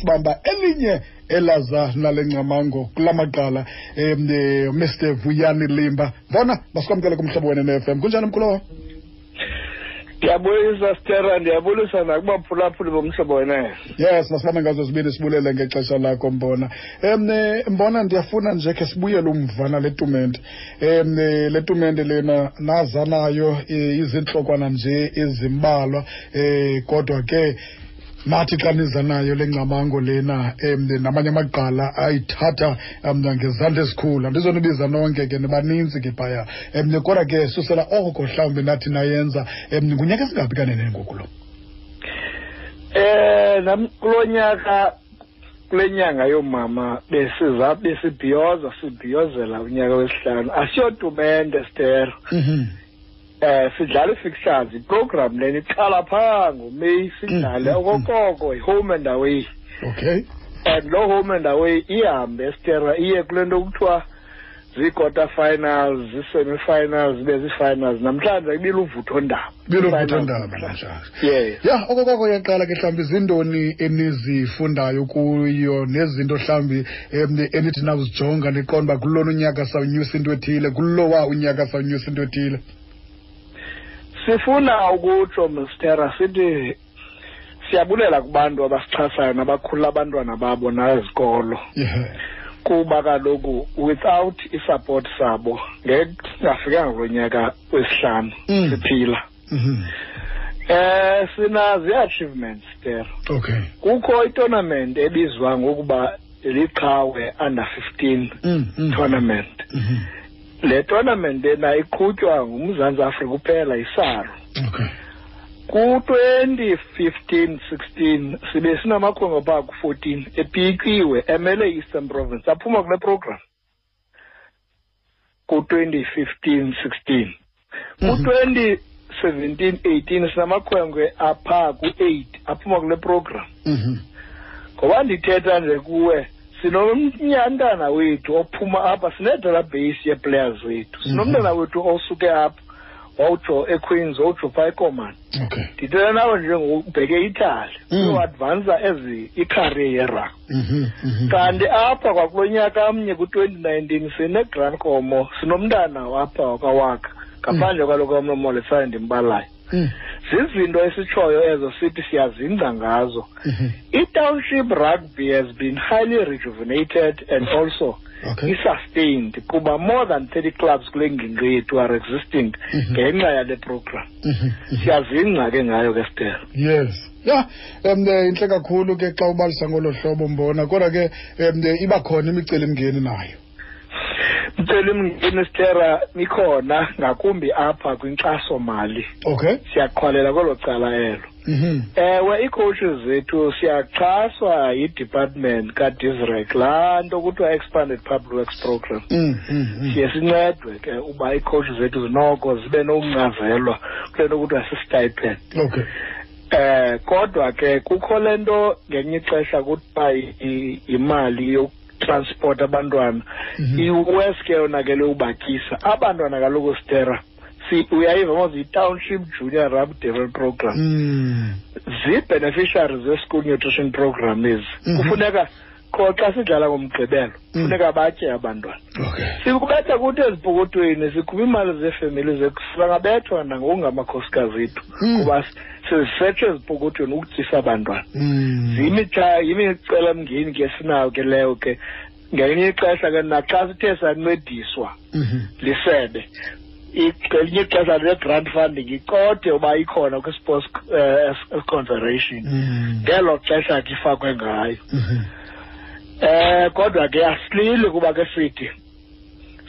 sibamba elinye elaza nale ngcamango kula maqala um mr vuyani limba. Mbona masikwamkele kumhlobo wena ne-fm kunjani mkhulu? Ndiyabulisa stera ndiyabulisa nakubaphulaphuli bomhlobo wena. Yes masibambe ngazo zibini sibulele ngexesha lakho mbona. Um mbona ndiyafuna nje khe sibuyele umva nale tumente. Um le tumente lena naza nayo eh, izintlokwana nje ezimbalwa um kodwa ke nathi xa niza nayo le ngcamango lena um namanye amagqala ayithatha um ngezandla ezikhulu andizonibiza nonke ke nibaninzi ke phaya. Um kodwa ke susela oko mhlawumbi nathi nayenza. Um ngunyaka esingaphi kanene ngoku lo? Um nam kulo nyaka kule nyanga yoomama besiza besibhiyoza sibhiyozela unyaka wesihlanu. Asiyotumente stero Mhm. Eh sidlala i-fixtures iprogram lena iqala phaa ngomeyi sidlale Mm, mm, okokoko i-home and away. Okay. And loo home and away ihambe estera iye kule nto kuthiwa zii-quarter finals zii-semi-finals zibe zii-finals. Namhlanje ibile uvuthondaba bilovuthondaba namhlanje. Yes ya okokoko yaqala ke mhlawumbi zintoni enizifundayo kuyo nezinto mhlawumbi um enithi nawuzijonga niqonda uba kulona unyaka sawunyusa into ethile kulowa unyaka sawunyusa into ethile sifuna ukutsho mstera sithi siyabulela kubantu abasixhasayo nabakhulula abantwana babo nazikolo yeah kuba kaloku without isupport sabo ngeke singafikanga kulo nyaka wesihlanu Mm. siphila Mhm. eh sinazo ii-achievements ter okay kukho itournament ebizwa ngokuba liqhawe under 15 Mm, mm. tournament Mhm. Le tournament lena iqhutywa ngumzantsi afrika kuphela isaro okay. Ku-2015 16 sibe sinamakhwenkwe phaa ku-14 epikiwe emele i-eastern province aphuma kule program. Ku-2015 16 ku-2017 18 sinamakhwenkwe aphaa ku-8 aphuma kule program. Mhm. ngoba ndithetha nje kuwe sinomnyantana wethu ophuma apha sine-database yee-players wethu sinomntana wethu osuke apha wawujo equeens wawujo phaa ekomani okay ndithetha nawe nje ngubheke ithali Mm. uyoadvansa ezi icareer yerugby Mhm. Mhm. kanti apha kwakulo nyaka mnye ku-twenty nineteen sine-grand como sinomntana apha wakawaka ngaphandle kwaloko amnomolesane ndimbalayo Mm. Zizinto esitshoyo ezo sithi siyazingca ngazo Mhm. i-township rugby has been highly rejuvenated and also okay i-sustained kuba more than 30 clubs kule ngingqi yethu are existing Mhm. ngenxa yale program Mhm. Mhm. siyazingca ke ngayo ke stela yes ya um intle kakhulu ke xa ubalisa ngolo hlobo mbona kodwa ke um iba khona imicelimngeni nayo mcelimngeni stera ikhona ngakumbi apha kwinkxasomali. Okay. Siyaqhwalela kwelo cala elo. Mhm. ewe ii-coaches zethu siyaxhaswa yidepartment kadisrec laa nto kuthiwa expanded public works program. Mm, mm. siye sincedwe ke uba ii-coaches zethu zinoko zibe nokuncazelwa kule nto kuthiwa sisitipend okay. Eh kodwa ke kukho le nto ngenye ixesha kuthiwa i- i- imali yokutransport abantwana Mhm. iwes ke yona ke leubatyisa abantwana kaloku stera uyayiva mos yi-township junior rugby development program Mm. zii-beneficiaries ze-school nutrition program ezi Mhm. kufuneka qho xa sidlala ngomgqibelo Mm. funeka batye abantwana sikubetha kuthi ezipokothweni sikhupha iimali zeefemeli zethu sibangabethwa nangokungamakhosikazi ethu Mm. kuba sizisetshe ezipokothweni ukutyisa abantwana Mm. yimicelamngeni ke sinayo ke leyo ke ngelinye ixesha ke naxa sithe sancediswa Mhm. lisebe ngelinye ixesha le-grant funding icothe uba ikhona kwi-sports uh, confederation Mm. ngelo xesha ke ifakwe ngayo eh kodwa ke asilili kuba ke sithi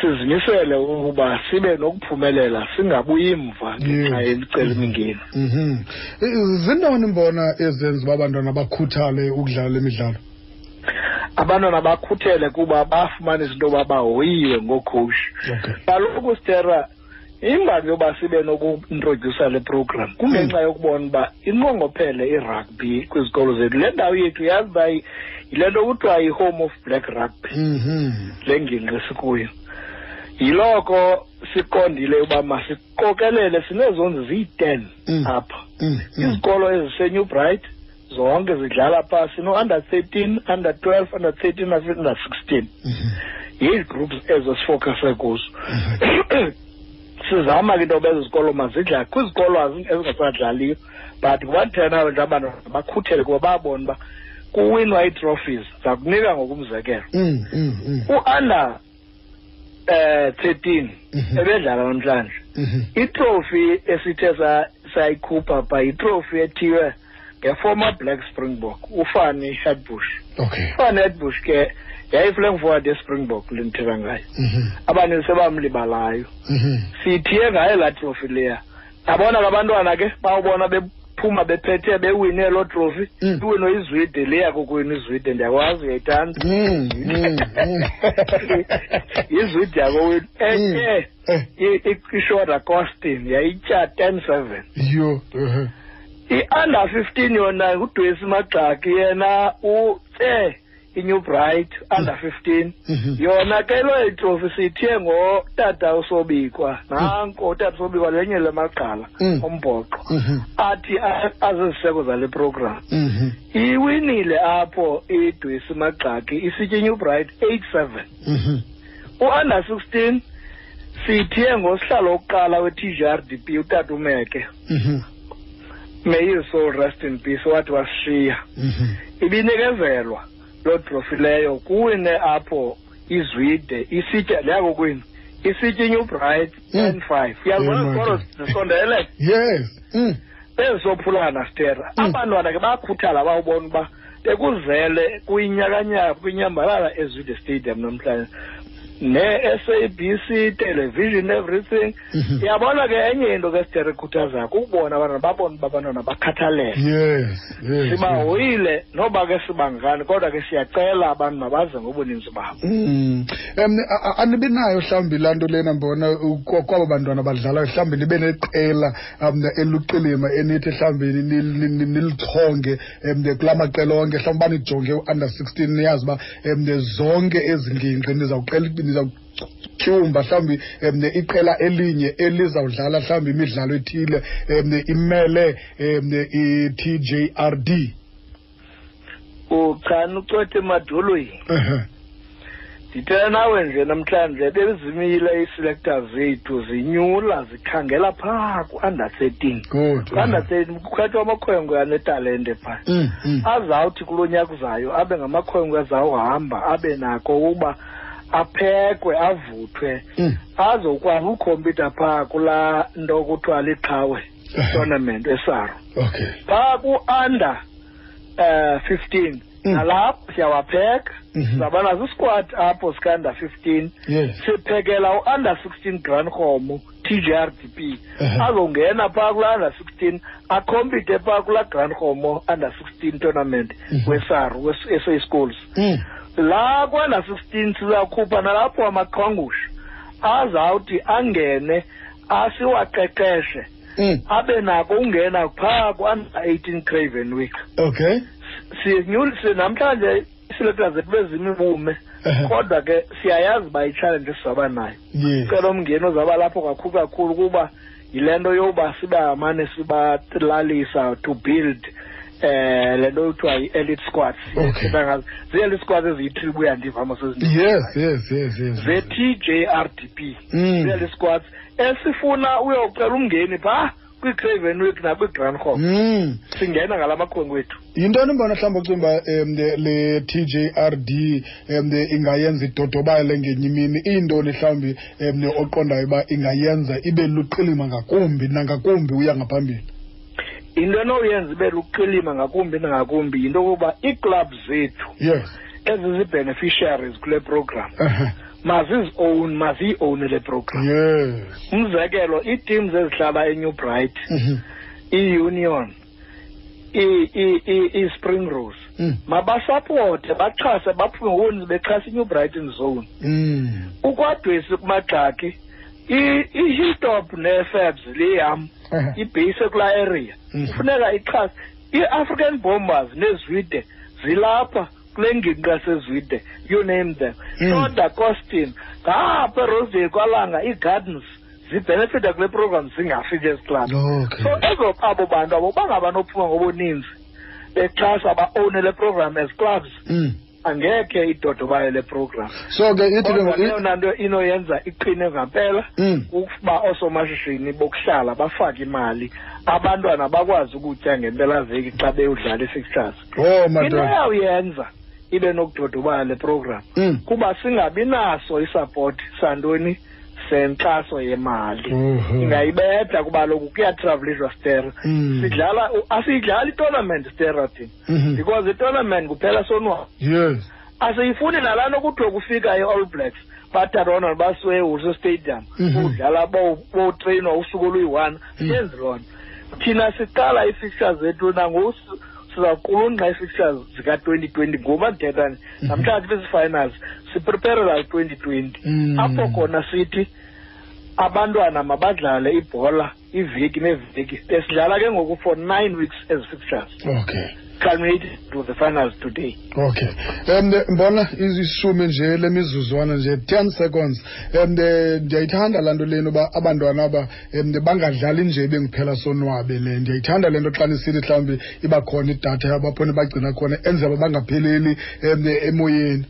sizimisele ukuba sibe nokuphumelela singabuyi mva ngenxa Yes. yemicelimingeni Mhm. I- zintoni mbona ezenza uba abantwana bakhuthale ukudlala imidlalo abantwana bakhuthele kuba bafumana izinto yoba bahoyiwe ngookhowushi okay. Kaloku stera imbali yoba sibe nokuintrodyusa le program kungenxa yokubona uba inqongophele irugby kwizikolo zethu. Le ndawo yethu yazi uba yi- yile nto kuthiwa yi-home of black rugby. Mhm. le ngingqi sikuyo. Yiloko siqondile uba masiqokelele sinezondzi ziyi-ten Mm. apha Mm. Mm. izikolo ezisenew bright zonke zidlala phaa sino-under thirteen under twelve under thirteen under sixteen Mhm. yii-groups ezo sifokase kuzo sizama ke into bezo zikolo mazidlale kwizikolo azi- ezingasadlaliyo but kubathena nje abantu bakhuthele kuba babona uba kuwinwa ii-trophies zakunika ngokumzekelo Mm, mm, mm. u-under eh 13 Mhm. ebedlala namhlanje Mhm. itrofi esithe sa- sayikhupha pha yitrofi ethiwe ngeformer black springbok ufani headbush Okay. ufani headbush ke yayiflank forward yespringbok lendithetha ngayo Mhm. abaninzi sebamlibalayo sithiye ngayo laa trofi leya yabona ke abantwana ke bawubona bephuma bephethe bewine loo trofi Mm. iwino izwide leya kokwenu izwide ndiyakwazi uyayithanda Mm, mm, mm. izwide yakowenu ethe Eh, i- i- ishora costin yayitya ten seven yo. uh-huh. i-under fifteen yona ngudwesi magxaki yena utse inew bright under fifteen. Mhm. yona ke loo itrofi sithiye ngotata usobikwa. Nanko utata usobikwa lenye lamagqala Mm. ombhoxo Mhm. athi a- aziziseko zale program. Iwinile apho idwesi magxaki isitye inew bright eight seven. Mhm. u-under sixteen sithiye ngosihlalo wokuqala we-t g r d p utata umeke. May his soul rest in peace wathi wasishiya. Ibinikezelwa. Loo trofi leyo kuwine apho izwide isitya leyakokwini isitya inew bright Mm. ten five uyazibona zikolo Martin. zisondele Yes. Mm. bezisophulana stera Mm. abantwana ke bakhuthala bawubona uba bekuzele kuyinyakanyaka kwinyambalala ezwide stadium namhlanje ne-SABC television everything. Yabona uyabona ke enye into ke sitere khuthazayo kukubona abantwana babona uba abantwana bakhathalele sibahoyile noba ke sibangani kodwa ke siyacela abantu mabaze ngobuninzi babo. Mm. Um a- anibi nayo mhlawumbi laa nto lena mbona kwaba bantwana badlalayo mhlawumbi nibe neqela um eluqilima enithi mhlawumbi ni- ni- ni- nilichonge um kulaa maqela onke mhlawumbi uba nijonge u-under sixteen niyazi uba um zonke ezi ngingqi nizawuqela nizawutyumba mhlawumbi um iqela elinye elizawudlala mhlawumbi imidlalo ethile um imele um i-t j r d. Uchani ucothe emadolweni. Ndithetha nawe nje namhlanje bezimile ii-selectors zethu zinyula zikhangela phaa ku-under thirteen. Good. Ku-under thirteen kukhethwa amakhwenkwe anetalente phaa. Mm, mm. azawuthi kulo nyaka uzayo abe ngamakhwenkwe azawuhamba abe nako ukuba aphekwe avuthwe Mm. azokwazi ukhompyutha phaa kulaa nto kuthiwa liqhawe tournament esaro okay phaa ku-under um fifteen Mm. nalapho siyawapheka Mhm. sizabana zisquad apho sika-under fifteen yes siphekela u-under sixteen grand homo t g r d p Ehe. azongena phaa kulaa under sixteen akhompyuthe phaa kulaa grand homo under sixteen tournament Mhm. wesaru wesa schools Mm. laa ku-under sixteen sizawukhupha nalapho amaqhwangusha azawuthi angene asiwaqeqeshe Mm. abe nako ungena phaa ku-under eighteen craven week Okay. sinyulise namhlanje iselekta zethu bezimibume Ehe. kodwa ke siyayazi uba itshalenje sizaba nayo Yes. cela umngeni ozaba lapho kakhulu kakhulu kuba yile nto yokuba sibahamane sibalalisa to build eh le nto kuthiwa yi-elite squads Okay. zii-elite squads eziyi-tribu uyandivama sezinto Yes, yes, yes, yes. ze-t j r d p Mm. zii-elite squads esifuna uyocela umngeni phaa kwii-craven week nakwi-grand hop Mm. singena ngala makhwenkwe wethu yintoni mbona mhlawumbi ocinga uba um le t j r d um ingayenza idodobale ngenye imini iyintoni mhlawumbi um oqondayo uba ingayenza ibe luqilima ngakumbi nangakumbi uya ngaphambili into enoyenza ibe luqilima ngakumbi nangakumbi yinto yokuba iiklabhu zethu yes ezizii-beneficiaries kule program Ehe. mazizi-own maziyi-owne le program yes umzekelo ii-teams ezihlala enew bright Mhm. i-union i- i- i- i-spring rose Mm. mabasapote baxhase baphume ngokuninzi bexhasa inew brighton zone Mm. ukwadwesi kumagxaki i- i-hilltop ne-fabs leyam Ehe. ibheyise kulaa area Mhm. kufuneka ixhase i-african bombers nezwide zilapha kule ngingqi yasezwide you name them Mm. shoda costin ngapha erosdale kwalanga ii-gardens zibhenefitha kule program zingafiki okay so ezo abo bantu abo bangabanophuma ngobuninzi bexhasa ba-owne le program as clubs Mm. Angekhe idodobayo le program so ke ithi eyona nto inoyenza iqine ngampela Mm. ukuba oosomashishini bokuhlala bafake imali abantwana bakwazi ukutya ngempelaveki xa beyodlala i-fixtures oh into yawuyenza ibe nokudodobala le program Mm. kuba singabi naso isapoti santoni senkxaso yemali Oho. ingayibetha kuba kaloku kuyatravelishwa stera Mm. sidlala asiyidlali itournament stera thina Mhm. because itournament kuphela sonwabi yes. Asiyifuni nalaa nto kuthiwe kufika i-all blacks bathathona basiwe ehuso stadium. Mhm. udlala bowutreyinwa usuku oluyi-one. Siyenzi loo nto thina siqala ii-fixtures zethu nangoku sizaqulunqa ii-fixtures zika-twenty twenty ngoba ndithethane namhlanje kwezi-finals sipreparela i-twenty twenty. Mm. apho khona sithi abantwana mabadlale ibhola iveki neveki besidlala ke ngoku for nine weeks as fixtures. Okay culminated to the finals today. Okay. Um mbona izishumi nje le mizuzwana nje? Ten seconds. Um ndiyayithanda laa nto leni uba abantwana aba um bangadlali nje bengiphela sonwabe le. Ndiyayithanda le nto xa nisithi mhlawumbi iba khona idatha yabo bagcina khona enze uba bangapheleli um emoyeni.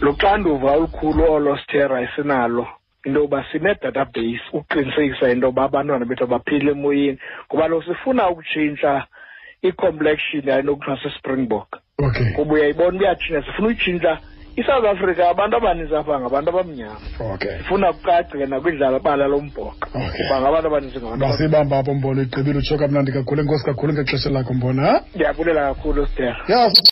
Luxanduva olukhulu olo stera esinalo into yoba sine-database ukuqinisekisa into yoba abantwana bethu abaphile emoyeni ngoba lo sifuna ukutshintsha i-complexion yale kuthiwa okay. Kuba uyayibona uyatshintsha sifuna uyitshintsha isouth africa abantu abaninzi apha ngabantu abamnyama. Okay. Sifuna kucace nakwidlala bala lombhoxo. Okay. kuba ngabantu abaninzi ngabantu apho mbona igqibile utsho kamnandi kakhulu. Enkosi kakhulu ngexesha lakho mbona ndiyabulela kakhulu stera ya